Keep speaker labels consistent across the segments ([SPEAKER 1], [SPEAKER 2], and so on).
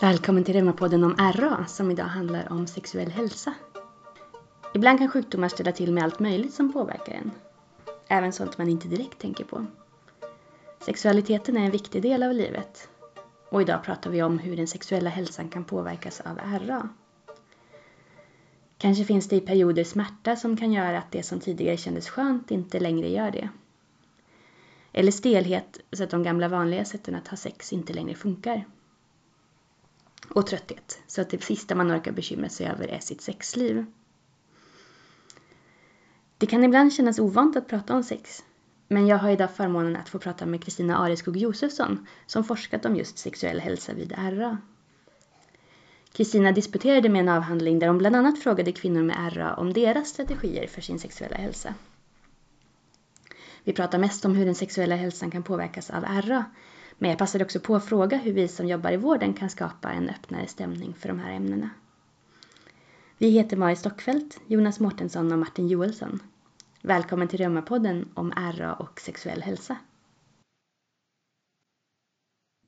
[SPEAKER 1] Välkommen till Reumapodden om RA som idag handlar om sexuell hälsa. Ibland kan sjukdomar ställa till med allt möjligt som påverkar en. Även sånt man inte direkt tänker på. Sexualiteten är en viktig del av livet. Och idag pratar vi om hur den sexuella hälsan kan påverkas av RA. Kanske finns det i perioder smärta som kan göra att det som tidigare kändes skönt inte längre gör det. Eller stelhet så att de gamla vanliga sätten att ha sex inte längre funkar och trötthet. Så att det sista man orkar bekymra sig över är sitt sexliv. Det kan ibland kännas ovant att prata om sex. Men jag har idag förmånen att få prata med Kristina Areskog Josefsson som forskat om just sexuell hälsa vid RA. Kristina disputerade med en avhandling där hon bland annat frågade kvinnor med RA om deras strategier för sin sexuella hälsa. Vi pratar mest om hur den sexuella hälsan kan påverkas av RA men jag passade också på att fråga hur vi som jobbar i vården kan skapa en öppnare stämning för de här ämnena. Vi heter Mari Stockfeldt, Jonas Mårtensson och Martin Joelsson. Välkommen till Reumapodden om RA och sexuell hälsa.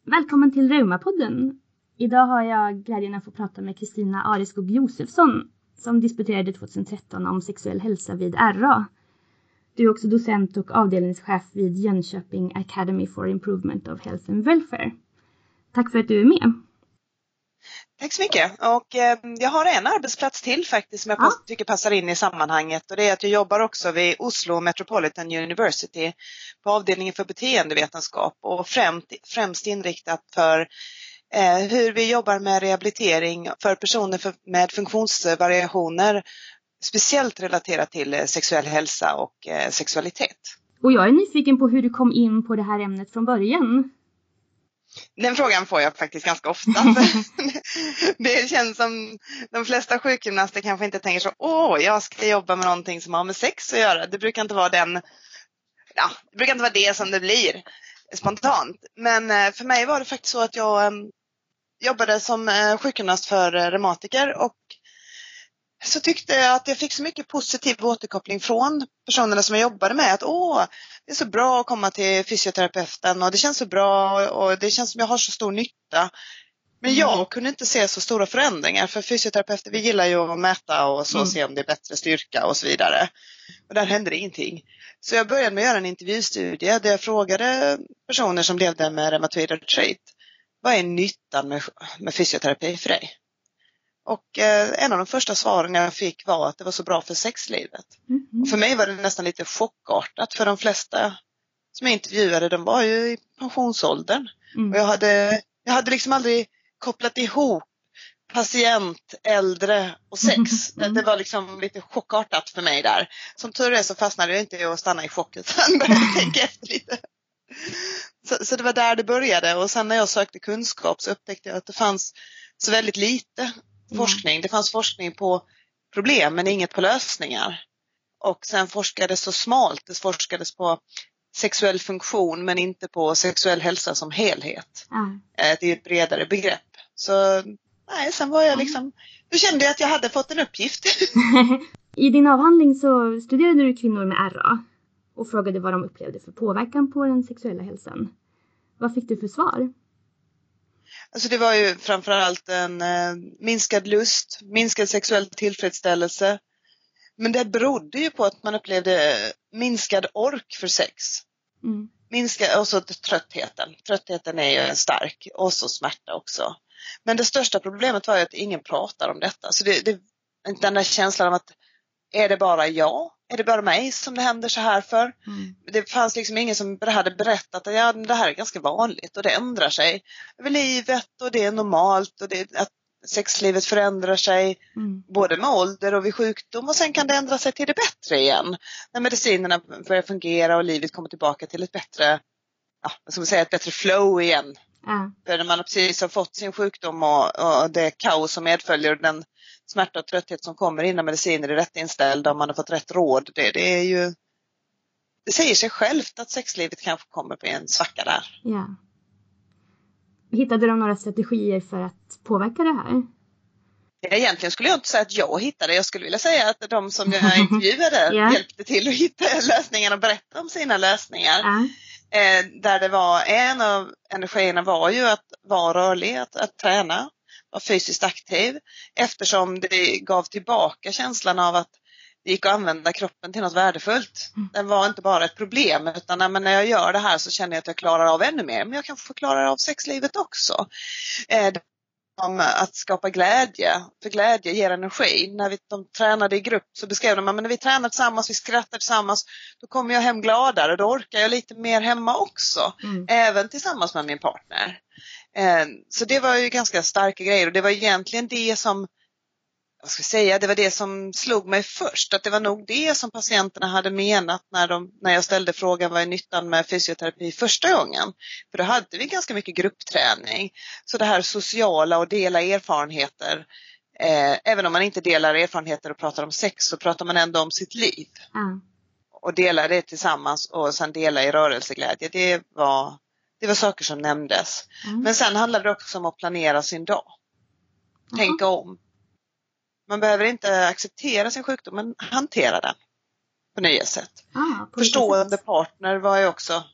[SPEAKER 1] Välkommen till Reumapodden. Idag har jag glädjen att få prata med Kristina Areskog Josefsson som disputerade 2013 om sexuell hälsa vid RA du är också docent och avdelningschef vid Jönköping Academy for Improvement of Health and Welfare. Tack för att du är med.
[SPEAKER 2] Tack så mycket. Och eh, jag har en arbetsplats till faktiskt som jag ja. tycker passar in i sammanhanget och det är att jag jobbar också vid Oslo Metropolitan University på avdelningen för beteendevetenskap och främst, främst inriktat för eh, hur vi jobbar med rehabilitering för personer för, med funktionsvariationer speciellt relaterat till eh, sexuell hälsa och eh, sexualitet.
[SPEAKER 1] Och jag är nyfiken på hur du kom in på det här ämnet från början.
[SPEAKER 2] Den frågan får jag faktiskt ganska ofta. det känns som de flesta sjukgymnaster kanske inte tänker så, åh, jag ska jobba med någonting som har med sex att göra. Det brukar inte vara den, ja, det brukar inte vara det som det blir spontant. Men eh, för mig var det faktiskt så att jag jobbade som sjukgymnast för reumatiker och så tyckte jag att jag fick så mycket positiv återkoppling från personerna som jag jobbade med. Att åh, det är så bra att komma till fysioterapeuten och det känns så bra och det känns som jag har så stor nytta. Men jag mm. kunde inte se så stora förändringar för fysioterapeuter vi gillar ju att mäta och så mm. se om det är bättre styrka och så vidare. Och där hände det ingenting. Så jag började med att göra en intervjustudie där jag frågade personer som levde med reumatoid artrit. Vad är nyttan med, med fysioterapi för dig? Och eh, en av de första svaren jag fick var att det var så bra för sexlivet. Mm. Och för mig var det nästan lite chockartat för de flesta som jag intervjuade, de var ju i pensionsåldern. Mm. Och jag hade, jag hade liksom aldrig kopplat ihop patient, äldre och sex. Mm. Det var liksom lite chockartat för mig där. Som tur är så fastnade jag inte i att stanna i chock utan började tänka efter lite. Så, så, det var där det började och sen när jag sökte kunskap så upptäckte jag att det fanns så väldigt lite forskning. Det fanns forskning på problem men inget på lösningar. Och sen forskades så smalt, det forskades på sexuell funktion men inte på sexuell hälsa som helhet. Mm. Det är ett bredare begrepp. Så nej, sen var jag liksom, då kände jag att jag hade fått en uppgift.
[SPEAKER 1] I din avhandling så studerade du kvinnor med RA och frågade vad de upplevde för påverkan på den sexuella hälsan. Vad fick du för svar?
[SPEAKER 2] Alltså det var ju framförallt en eh, minskad lust, minskad sexuell tillfredsställelse. Men det berodde ju på att man upplevde minskad ork för sex. Mm. Minska, och så tröttheten. Tröttheten är ju stark och så smärta också. Men det största problemet var ju att ingen pratar om detta. Så det, det, den där känslan av att är det bara jag? Är det bara mig som det händer så här för? Mm. Det fanns liksom ingen som hade berättat att ja, det här är ganska vanligt och det ändrar sig över livet och det är normalt och det, att sexlivet förändrar sig mm. både med ålder och vid sjukdom och sen kan det ändra sig till det bättre igen. När medicinerna börjar fungera och livet kommer tillbaka till ett bättre, ja, vad ska man säga, ett bättre flow igen. Mm. För när man precis har fått sin sjukdom och, och det kaos som medföljer den smärta och trötthet som kommer innan mediciner är rätt inställda och man har fått rätt råd. Det, det är ju det säger sig självt att sexlivet kanske kommer på en svacka där.
[SPEAKER 1] Ja. Hittade de några strategier för att påverka det här?
[SPEAKER 2] Egentligen skulle jag inte säga att jag hittade, jag skulle vilja säga att de som jag intervjuade yeah. hjälpte till att hitta lösningarna och berätta om sina lösningar. Uh. Eh, där det var en av energierna var ju att vara rörlig, att, att träna. Var fysiskt aktiv eftersom det gav tillbaka känslan av att det gick att använda kroppen till något värdefullt. Mm. Den var inte bara ett problem utan när jag gör det här så känner jag att jag klarar av ännu mer. Men jag kan få klara av sexlivet också. Eh, om att skapa glädje, för glädje ger energi. När vi, de tränade i grupp så beskrev de att när vi tränar tillsammans, vi skrattar tillsammans, då kommer jag hem gladare, då orkar jag lite mer hemma också, mm. även tillsammans med min partner. Eh, så det var ju ganska starka grejer och det var egentligen det som vad ska jag säga, det var det som slog mig först, att det var nog det som patienterna hade menat när, de, när jag ställde frågan vad är nyttan med fysioterapi första gången. För då hade vi ganska mycket gruppträning. Så det här sociala och dela erfarenheter, eh, även om man inte delar erfarenheter och pratar om sex så pratar man ändå om sitt liv. Mm. Och dela det tillsammans och sen dela i rörelseglädje, det var, det var saker som nämndes. Mm. Men sen handlade det också om att planera sin dag. Tänka om man behöver inte acceptera sin sjukdom men hantera den på nya sätt. Ah, på Förstående sätt. partner var ju också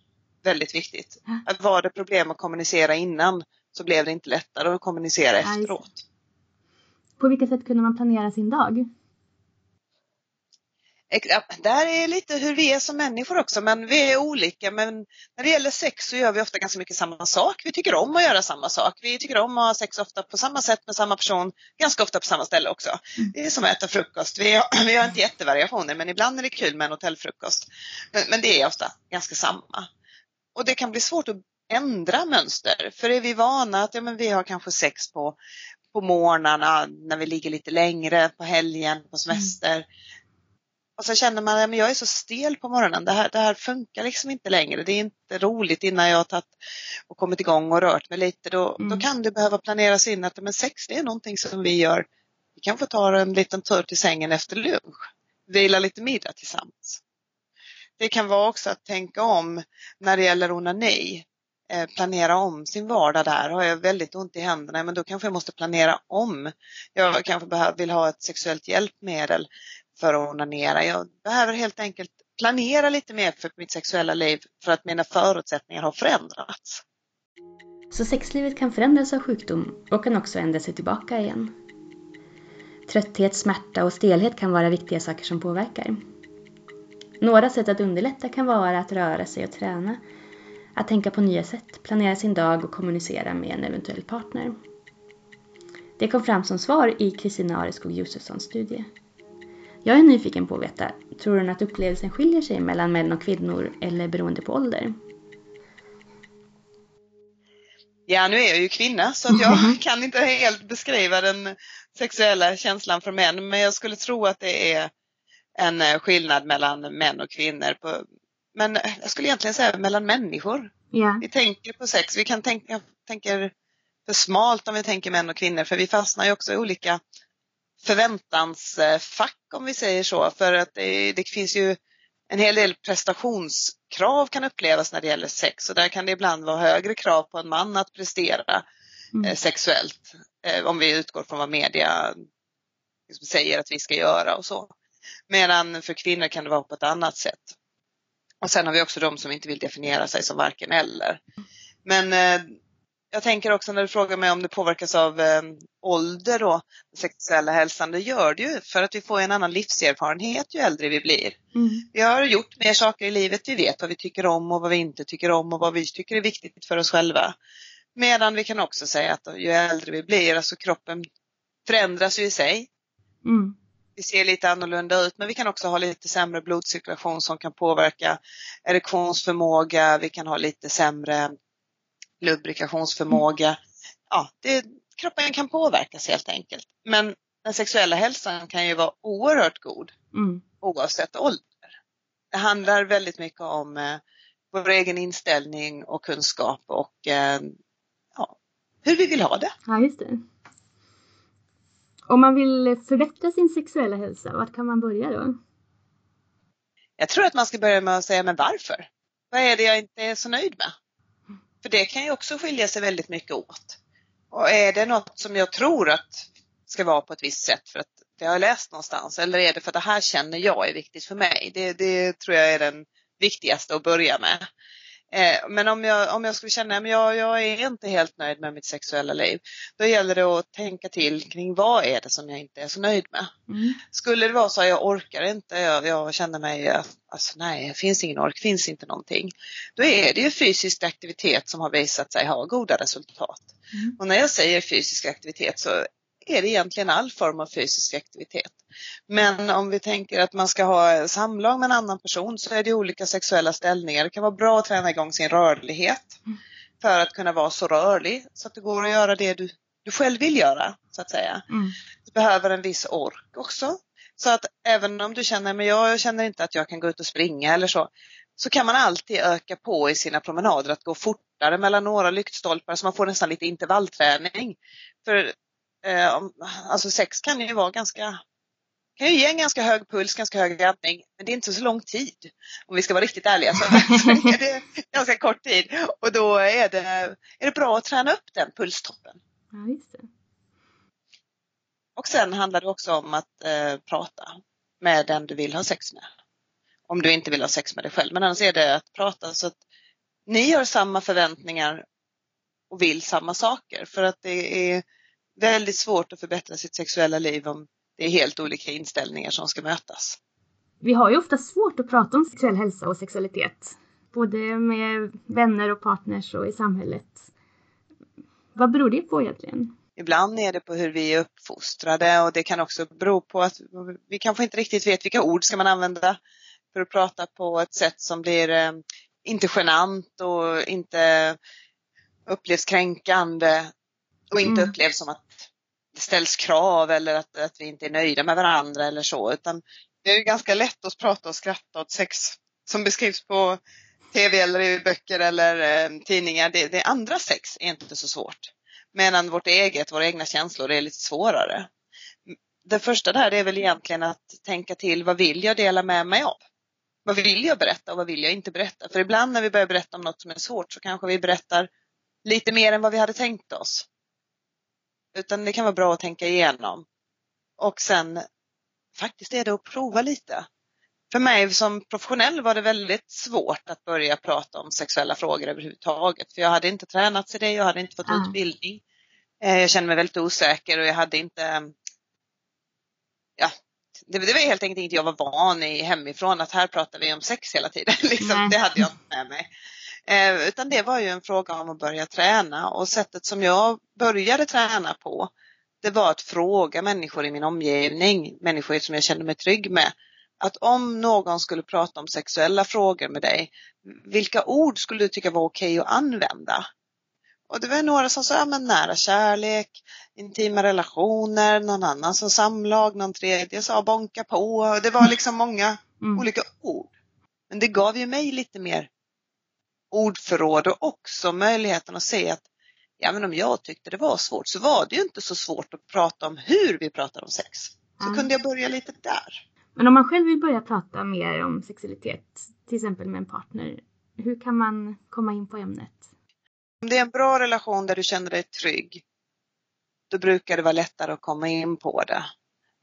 [SPEAKER 2] väldigt viktigt. Ah. var det problem att kommunicera innan så blev det inte lättare att kommunicera efteråt.
[SPEAKER 1] På vilket sätt kunde man planera sin dag?
[SPEAKER 2] Där är lite hur vi är som människor också, men vi är olika. Men när det gäller sex så gör vi ofta ganska mycket samma sak. Vi tycker om att göra samma sak. Vi tycker om att ha sex ofta på samma sätt med samma person, ganska ofta på samma ställe också. Mm. Det är som att äta frukost. Vi har, vi har inte jättevariationer, men ibland är det kul med en hotellfrukost. Men, men det är ofta ganska samma. Och det kan bli svårt att ändra mönster, för är vi vana att ja, men vi har kanske sex på, på morgnarna när vi ligger lite längre, på helgen, på semester. Och så känner man att jag är så stel på morgonen. Det här, det här funkar liksom inte längre. Det är inte roligt innan jag har tagit och kommit igång och rört mig lite. Då, mm. då kan det behöva planeras in att men sex det är någonting som vi gör. Vi kan få ta en liten tur till sängen efter lunch. Vila lite middag tillsammans. Det kan vara också att tänka om när det gäller onani. Eh, planera om sin vardag där. Har jag väldigt ont i händerna, men då kanske jag måste planera om. Jag kanske vill ha ett sexuellt hjälpmedel för att onanera. Jag behöver helt enkelt planera lite mer för mitt sexuella liv för att mina förutsättningar har förändrats.
[SPEAKER 1] Så sexlivet kan förändras av sjukdom och kan också ändra sig tillbaka igen. Trötthet, smärta och stelhet kan vara viktiga saker som påverkar. Några sätt att underlätta kan vara att röra sig och träna, att tänka på nya sätt, planera sin dag och kommunicera med en eventuell partner. Det kom fram som svar i Kristina Areskog Josefssons studie. Jag är nyfiken på att veta, tror hon att upplevelsen skiljer sig mellan män och kvinnor eller beroende på ålder?
[SPEAKER 2] Ja, nu är jag ju kvinna så att jag mm-hmm. kan inte helt beskriva den sexuella känslan för män, men jag skulle tro att det är en eh, skillnad mellan män och kvinnor. På, men jag skulle egentligen säga mellan människor. Yeah. Vi tänker på sex, vi kan tänka, tänker för smalt om vi tänker män och kvinnor, för vi fastnar ju också i olika förväntansfack om vi säger så. För att det, det, finns ju en hel del prestationskrav kan upplevas när det gäller sex och där kan det ibland vara högre krav på en man att prestera mm. eh, sexuellt. Eh, om vi utgår från vad media liksom, säger att vi ska göra och så. Medan för kvinnor kan det vara på ett annat sätt. Och sen har vi också de som inte vill definiera sig som varken eller. Men eh, jag tänker också när du frågar mig om det påverkas av eh, ålder och sexuella hälsan, det gör det ju för att vi får en annan livserfarenhet ju äldre vi blir. Mm. Vi har gjort mer saker i livet, vi vet vad vi tycker om och vad vi inte tycker om och vad vi tycker är viktigt för oss själva. Medan vi kan också säga att ju äldre vi blir, alltså kroppen förändras ju i sig. Mm. Vi ser lite annorlunda ut men vi kan också ha lite sämre blodcirkulation som kan påverka erektionsförmåga, vi kan ha lite sämre lubrikationsförmåga. Ja, det, kroppen kan påverkas helt enkelt. Men den sexuella hälsan kan ju vara oerhört god mm. oavsett ålder. Det handlar väldigt mycket om eh, vår egen inställning och kunskap och eh, ja, hur vi vill ha det.
[SPEAKER 1] Ja, just det. Om man vill förbättra sin sexuella hälsa, vart kan man börja då?
[SPEAKER 2] Jag tror att man ska börja med att säga, men varför? Vad är det jag inte är så nöjd med? För det kan ju också skilja sig väldigt mycket åt. Och är det något som jag tror att ska vara på ett visst sätt för att det har jag läst någonstans eller är det för att det här känner jag är viktigt för mig? Det, det tror jag är den viktigaste att börja med. Eh, men om jag, om jag skulle känna att jag, jag är inte helt nöjd med mitt sexuella liv, då gäller det att tänka till kring vad är det som jag inte är så nöjd med. Mm. Skulle det vara så att jag orkar inte, jag, jag känner mig, alltså nej, finns ingen ork, finns inte någonting. Då är det ju fysisk aktivitet som har visat sig ha goda resultat. Mm. Och när jag säger fysisk aktivitet så är det egentligen all form av fysisk aktivitet. Men om vi tänker att man ska ha samlag med en annan person så är det olika sexuella ställningar. Det kan vara bra att träna igång sin rörlighet för att kunna vara så rörlig så att det går att göra det du, du själv vill göra så att säga. Mm. Du behöver en viss ork också. Så att även om du känner, men jag känner inte att jag kan gå ut och springa eller så, så kan man alltid öka på i sina promenader att gå fortare mellan några lyktstolpar så man får nästan lite intervallträning. För Eh, alltså sex kan ju vara ganska kan ju ge en ganska hög puls, ganska hög andning, men det är inte så lång tid. Om vi ska vara riktigt ärliga så är det ganska kort tid och då är det, är det bra att träna upp den pulstoppen.
[SPEAKER 1] Ja, just det.
[SPEAKER 2] Och sen handlar det också om att eh, prata med den du vill ha sex med. Om du inte vill ha sex med dig själv, men annars är det att prata så att ni har samma förväntningar och vill samma saker för att det är väldigt svårt att förbättra sitt sexuella liv om det är helt olika inställningar som ska mötas.
[SPEAKER 1] Vi har ju ofta svårt att prata om sexuell hälsa och sexualitet, både med vänner och partners och i samhället. Vad beror det på egentligen?
[SPEAKER 2] Ibland är det på hur vi är uppfostrade och det kan också bero på att vi kanske inte riktigt vet vilka ord ska man använda för att prata på ett sätt som blir eh, inte genant och inte upplevs kränkande och inte mm. upplevs som att det ställs krav eller att, att vi inte är nöjda med varandra eller så. Utan det är ganska lätt att prata och skratta åt sex som beskrivs på tv eller i böcker eller eh, tidningar. Det, det andra sex är inte så svårt. Medan vårt eget, våra egna känslor är lite svårare. Det första där är väl egentligen att tänka till vad vill jag dela med mig av? Vad vill jag berätta och vad vill jag inte berätta? För ibland när vi börjar berätta om något som är svårt så kanske vi berättar lite mer än vad vi hade tänkt oss. Utan det kan vara bra att tänka igenom. Och sen faktiskt är det att prova lite. För mig som professionell var det väldigt svårt att börja prata om sexuella frågor överhuvudtaget. För jag hade inte tränat i det, jag hade inte fått mm. utbildning. Eh, jag kände mig väldigt osäker och jag hade inte ja, det, det var helt enkelt inget jag var van i hemifrån att här pratar vi om sex hela tiden. liksom, det hade jag inte med mig. Eh, utan det var ju en fråga om att börja träna och sättet som jag började träna på det var att fråga människor i min omgivning, människor som jag kände mig trygg med, att om någon skulle prata om sexuella frågor med dig, vilka ord skulle du tycka var okej att använda? Och det var några som sa, ja, men nära kärlek, intima relationer, någon annan som samlag, någon tredje sa bonka på. Det var liksom många mm. olika ord. Men det gav ju mig lite mer ordförråd och också möjligheten att se att ja, men om jag tyckte det var svårt så var det ju inte så svårt att prata om hur vi pratar om sex. Så mm. kunde jag börja lite där.
[SPEAKER 1] Men om man själv vill börja prata mer om sexualitet, till exempel med en partner, hur kan man komma in på ämnet?
[SPEAKER 2] Om det är en bra relation där du känner dig trygg, då brukar det vara lättare att komma in på det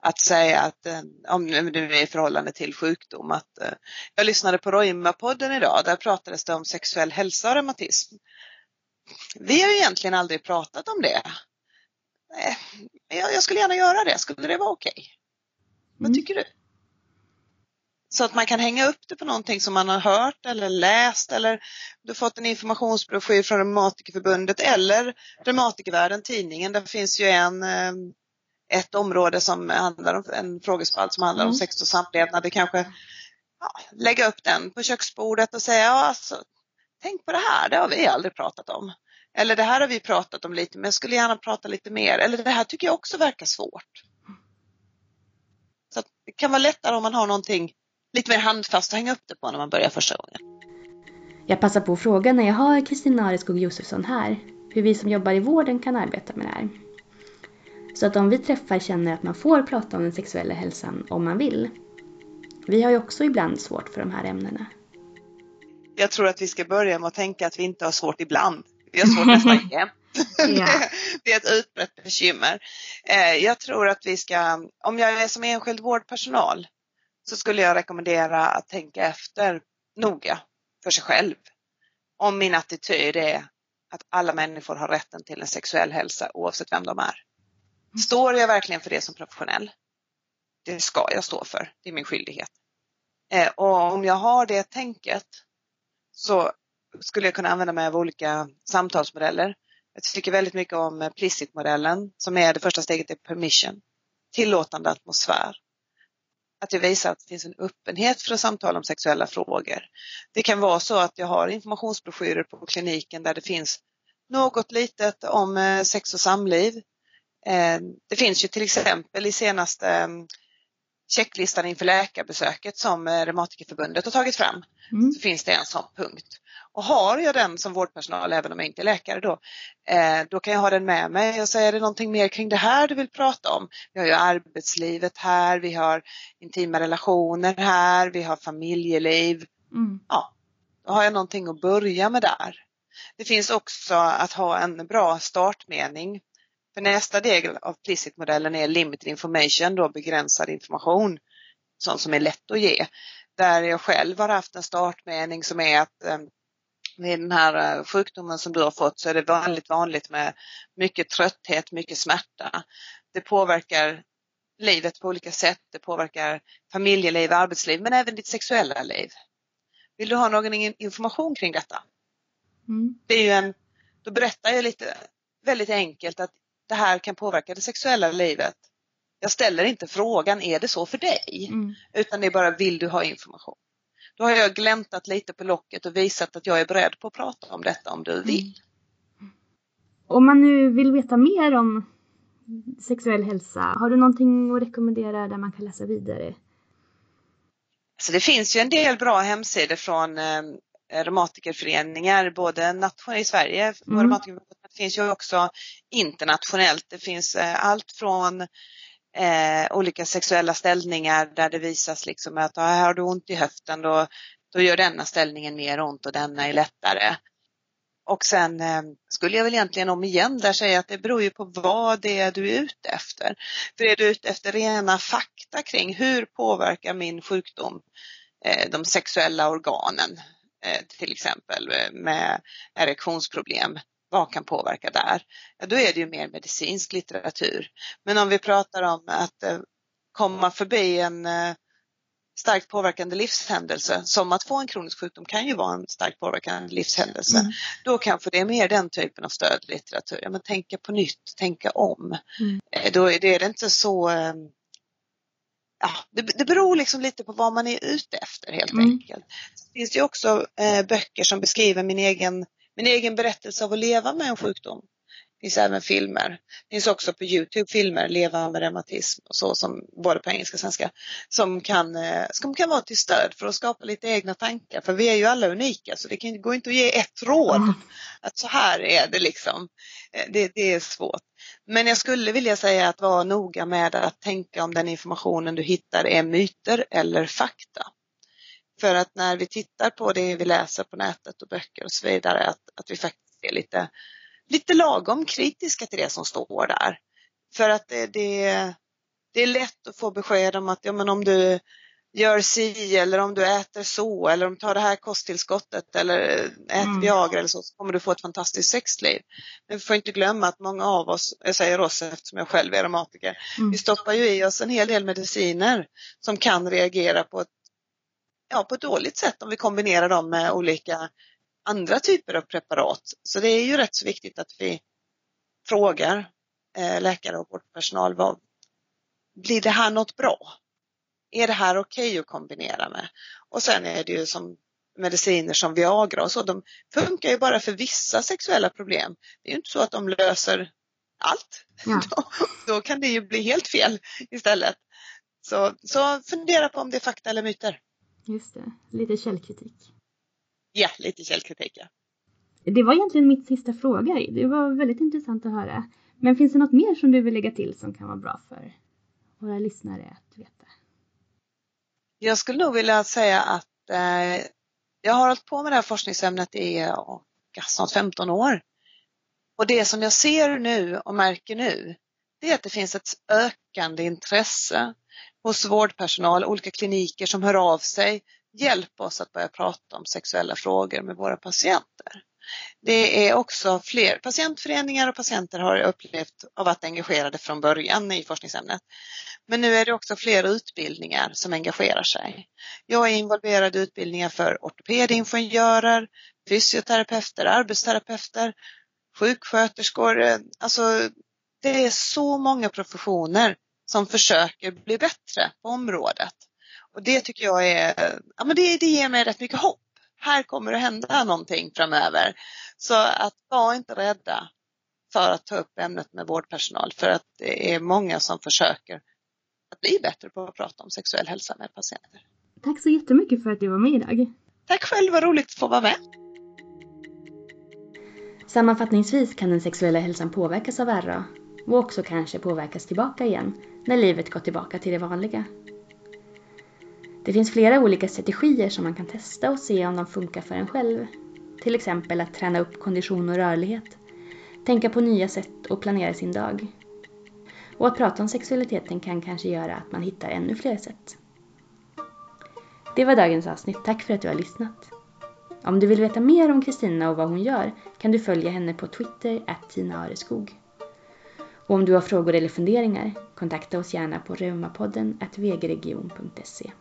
[SPEAKER 2] att säga att eh, om det är i förhållande till sjukdom att eh, jag lyssnade på Roima-podden idag, där pratades det om sexuell hälsa och reumatism. Vi har egentligen aldrig pratat om det. Jag skulle gärna göra det, skulle det vara okej? Okay? Vad mm. tycker du? Så att man kan hänga upp det på någonting som man har hört eller läst eller du fått en informationsbroschyr från Reumatikerförbundet eller Reumatikervärlden, tidningen. Där finns ju en eh, ett område som handlar om en frågespalt som handlar mm. om sex och samlevnad. Det kanske ja, lägga upp den på köksbordet och säga ja, alltså, tänk på det här, det har vi aldrig pratat om. Eller det här har vi pratat om lite men jag skulle gärna prata lite mer. Eller det här tycker jag också verkar svårt. Så det kan vara lättare om man har någonting lite mer handfast att hänga upp det på när man börjar första gången.
[SPEAKER 1] Jag passar på att fråga när jag har Kristina Areskog Josefsson här hur vi som jobbar i vården kan arbeta med det här. Så att de vi träffar känner att man får prata om den sexuella hälsan om man vill. Vi har ju också ibland svårt för de här ämnena.
[SPEAKER 2] Jag tror att vi ska börja med att tänka att vi inte har svårt ibland. Vi har svårt nästan jämt. Ja. det är ett utbrett bekymmer. Eh, jag tror att vi ska, om jag är som enskild vårdpersonal så skulle jag rekommendera att tänka efter noga för sig själv. om min attityd är att alla människor har rätten till en sexuell hälsa oavsett vem de är. Står jag verkligen för det som professionell? Det ska jag stå för, det är min skyldighet. Eh, och om jag har det tänket så skulle jag kunna använda mig av olika samtalsmodeller. Jag tycker väldigt mycket om Plicit-modellen som är det första steget i permission, tillåtande atmosfär. Att jag visar att det finns en öppenhet för att samtala om sexuella frågor. Det kan vara så att jag har informationsbroschyrer på kliniken där det finns något litet om eh, sex och samliv. Eh, det finns ju till exempel i senaste mm, checklistan inför läkarbesöket som eh, Reumatikerförbundet har tagit fram. Mm. Så finns det en sån punkt. Och har jag den som vårdpersonal, även om jag inte är läkare då, eh, då kan jag ha den med mig och säga, är det någonting mer kring det här du vill prata om? Vi har ju arbetslivet här, vi har intima relationer här, vi har familjeliv. Mm. Ja, då har jag någonting att börja med där. Det finns också att ha en bra startmening. För nästa del av Plicit-modellen är limited information, då begränsad information, sånt som är lätt att ge. Där jag själv har haft en startmening som är att eh, med den här eh, sjukdomen som du har fått så är det väldigt vanligt med mycket trötthet, mycket smärta. Det påverkar livet på olika sätt. Det påverkar familjeliv, arbetsliv men även ditt sexuella liv. Vill du ha någon information kring detta? Mm. Det är ju en, då berättar jag lite väldigt enkelt att det här kan påverka det sexuella livet. Jag ställer inte frågan, är det så för dig? Mm. Utan det är bara, vill du ha information? Då har jag gläntat lite på locket och visat att jag är beredd på att prata om detta om du mm. vill. Mm.
[SPEAKER 1] Om man nu vill veta mer om sexuell hälsa, har du någonting att rekommendera där man kan läsa vidare?
[SPEAKER 2] Så det finns ju en del bra hemsidor från eh, reumatikerföreningar, både nationellt i Sverige, mm det finns ju också internationellt. Det finns eh, allt från eh, olika sexuella ställningar där det visas liksom att ah, har du ont i höften då, då gör denna ställningen mer ont och denna är lättare. Och sen eh, skulle jag väl egentligen om igen där säga att det beror ju på vad det är du är ute efter. För är du ute efter rena fakta kring hur påverkar min sjukdom eh, de sexuella organen eh, till exempel eh, med erektionsproblem vad kan påverka där? Ja, då är det ju mer medicinsk litteratur. Men om vi pratar om att eh, komma förbi en eh, starkt påverkande livshändelse, som att få en kronisk sjukdom kan ju vara en starkt påverkande livshändelse. Mm. Då kanske det är mer den typen av stödlitteratur. Ja, men tänka på nytt, tänka om. Mm. Eh, då är det inte så Ja, det, det beror liksom lite på vad man är ute efter helt mm. enkelt. Det finns ju också eh, böcker som beskriver min egen min egen berättelse av att leva med en sjukdom. Det finns även filmer. Det finns också på Youtube filmer, Leva med reumatism och så som både på engelska och svenska, som kan, eh, som kan vara till stöd för att skapa lite egna tankar. För vi är ju alla unika så det kan, går inte att ge ett råd. Mm. Att så här är det liksom. Eh, det, det är svårt. Men jag skulle vilja säga att vara noga med att tänka om den informationen du hittar är myter eller fakta. För att när vi tittar på det vi läser på nätet och böcker och så vidare, att, att vi faktiskt är lite, lite lagom kritiska till det som står där. För att det, det, det är lätt att få besked om att ja, men om du gör si eller om du äter så eller om du tar det här kosttillskottet eller äter mm. Viagra eller så, så kommer du få ett fantastiskt sexliv. Men vi får inte glömma att många av oss, jag säger oss eftersom jag själv är reumatiker, mm. vi stoppar ju i oss en hel del mediciner som kan reagera på ett ja, på ett dåligt sätt om vi kombinerar dem med olika andra typer av preparat. Så det är ju rätt så viktigt att vi frågar eh, läkare och vårdpersonal, vad, blir det här något bra? Är det här okej okay att kombinera med? Och sen är det ju som mediciner som Viagra och så, de funkar ju bara för vissa sexuella problem. Det är ju inte så att de löser allt. Ja. Då, då, kan det ju bli helt fel istället. Så, så fundera på om det är fakta eller myter.
[SPEAKER 1] Just det, lite källkritik.
[SPEAKER 2] Ja, lite källkritik ja.
[SPEAKER 1] Det var egentligen mitt sista fråga. Det var väldigt intressant att höra. Men finns det något mer som du vill lägga till som kan vara bra för våra lyssnare att veta?
[SPEAKER 2] Jag skulle nog vilja säga att eh, jag har hållit på med det här forskningsämnet i oh, snart 15 år. Och det som jag ser nu och märker nu, det är att det finns ett ökande intresse hos vårdpersonal, olika kliniker som hör av sig hjälp oss att börja prata om sexuella frågor med våra patienter. Det är också fler patientföreningar och patienter har upplevt att varit engagerade från början i forskningsämnet. Men nu är det också fler utbildningar som engagerar sig. Jag är involverad i utbildningar för ortopedingenjörer, fysioterapeuter, arbetsterapeuter, sjuksköterskor. Alltså, det är så många professioner som försöker bli bättre på området. Och det tycker jag är, ja men det, det ger mig rätt mycket hopp. Här kommer det hända någonting framöver. Så att var inte rädda för att ta upp ämnet med vårdpersonal för att det är många som försöker att bli bättre på att prata om sexuell hälsa med patienter.
[SPEAKER 1] Tack så jättemycket för att du var med idag.
[SPEAKER 2] Tack själv, vad roligt att få vara med.
[SPEAKER 1] Sammanfattningsvis kan den sexuella hälsan påverkas av RA och också kanske påverkas tillbaka igen när livet gått tillbaka till det vanliga. Det finns flera olika strategier som man kan testa och se om de funkar för en själv. Till exempel att träna upp kondition och rörlighet, tänka på nya sätt och planera sin dag. Och att prata om sexualiteten kan kanske göra att man hittar ännu fler sätt. Det var dagens avsnitt. Tack för att du har lyssnat. Om du vill veta mer om Kristina och vad hon gör kan du följa henne på Twitter, Tina Areskog. Och om du har frågor eller funderingar, kontakta oss gärna på reumapodden vgregion.se.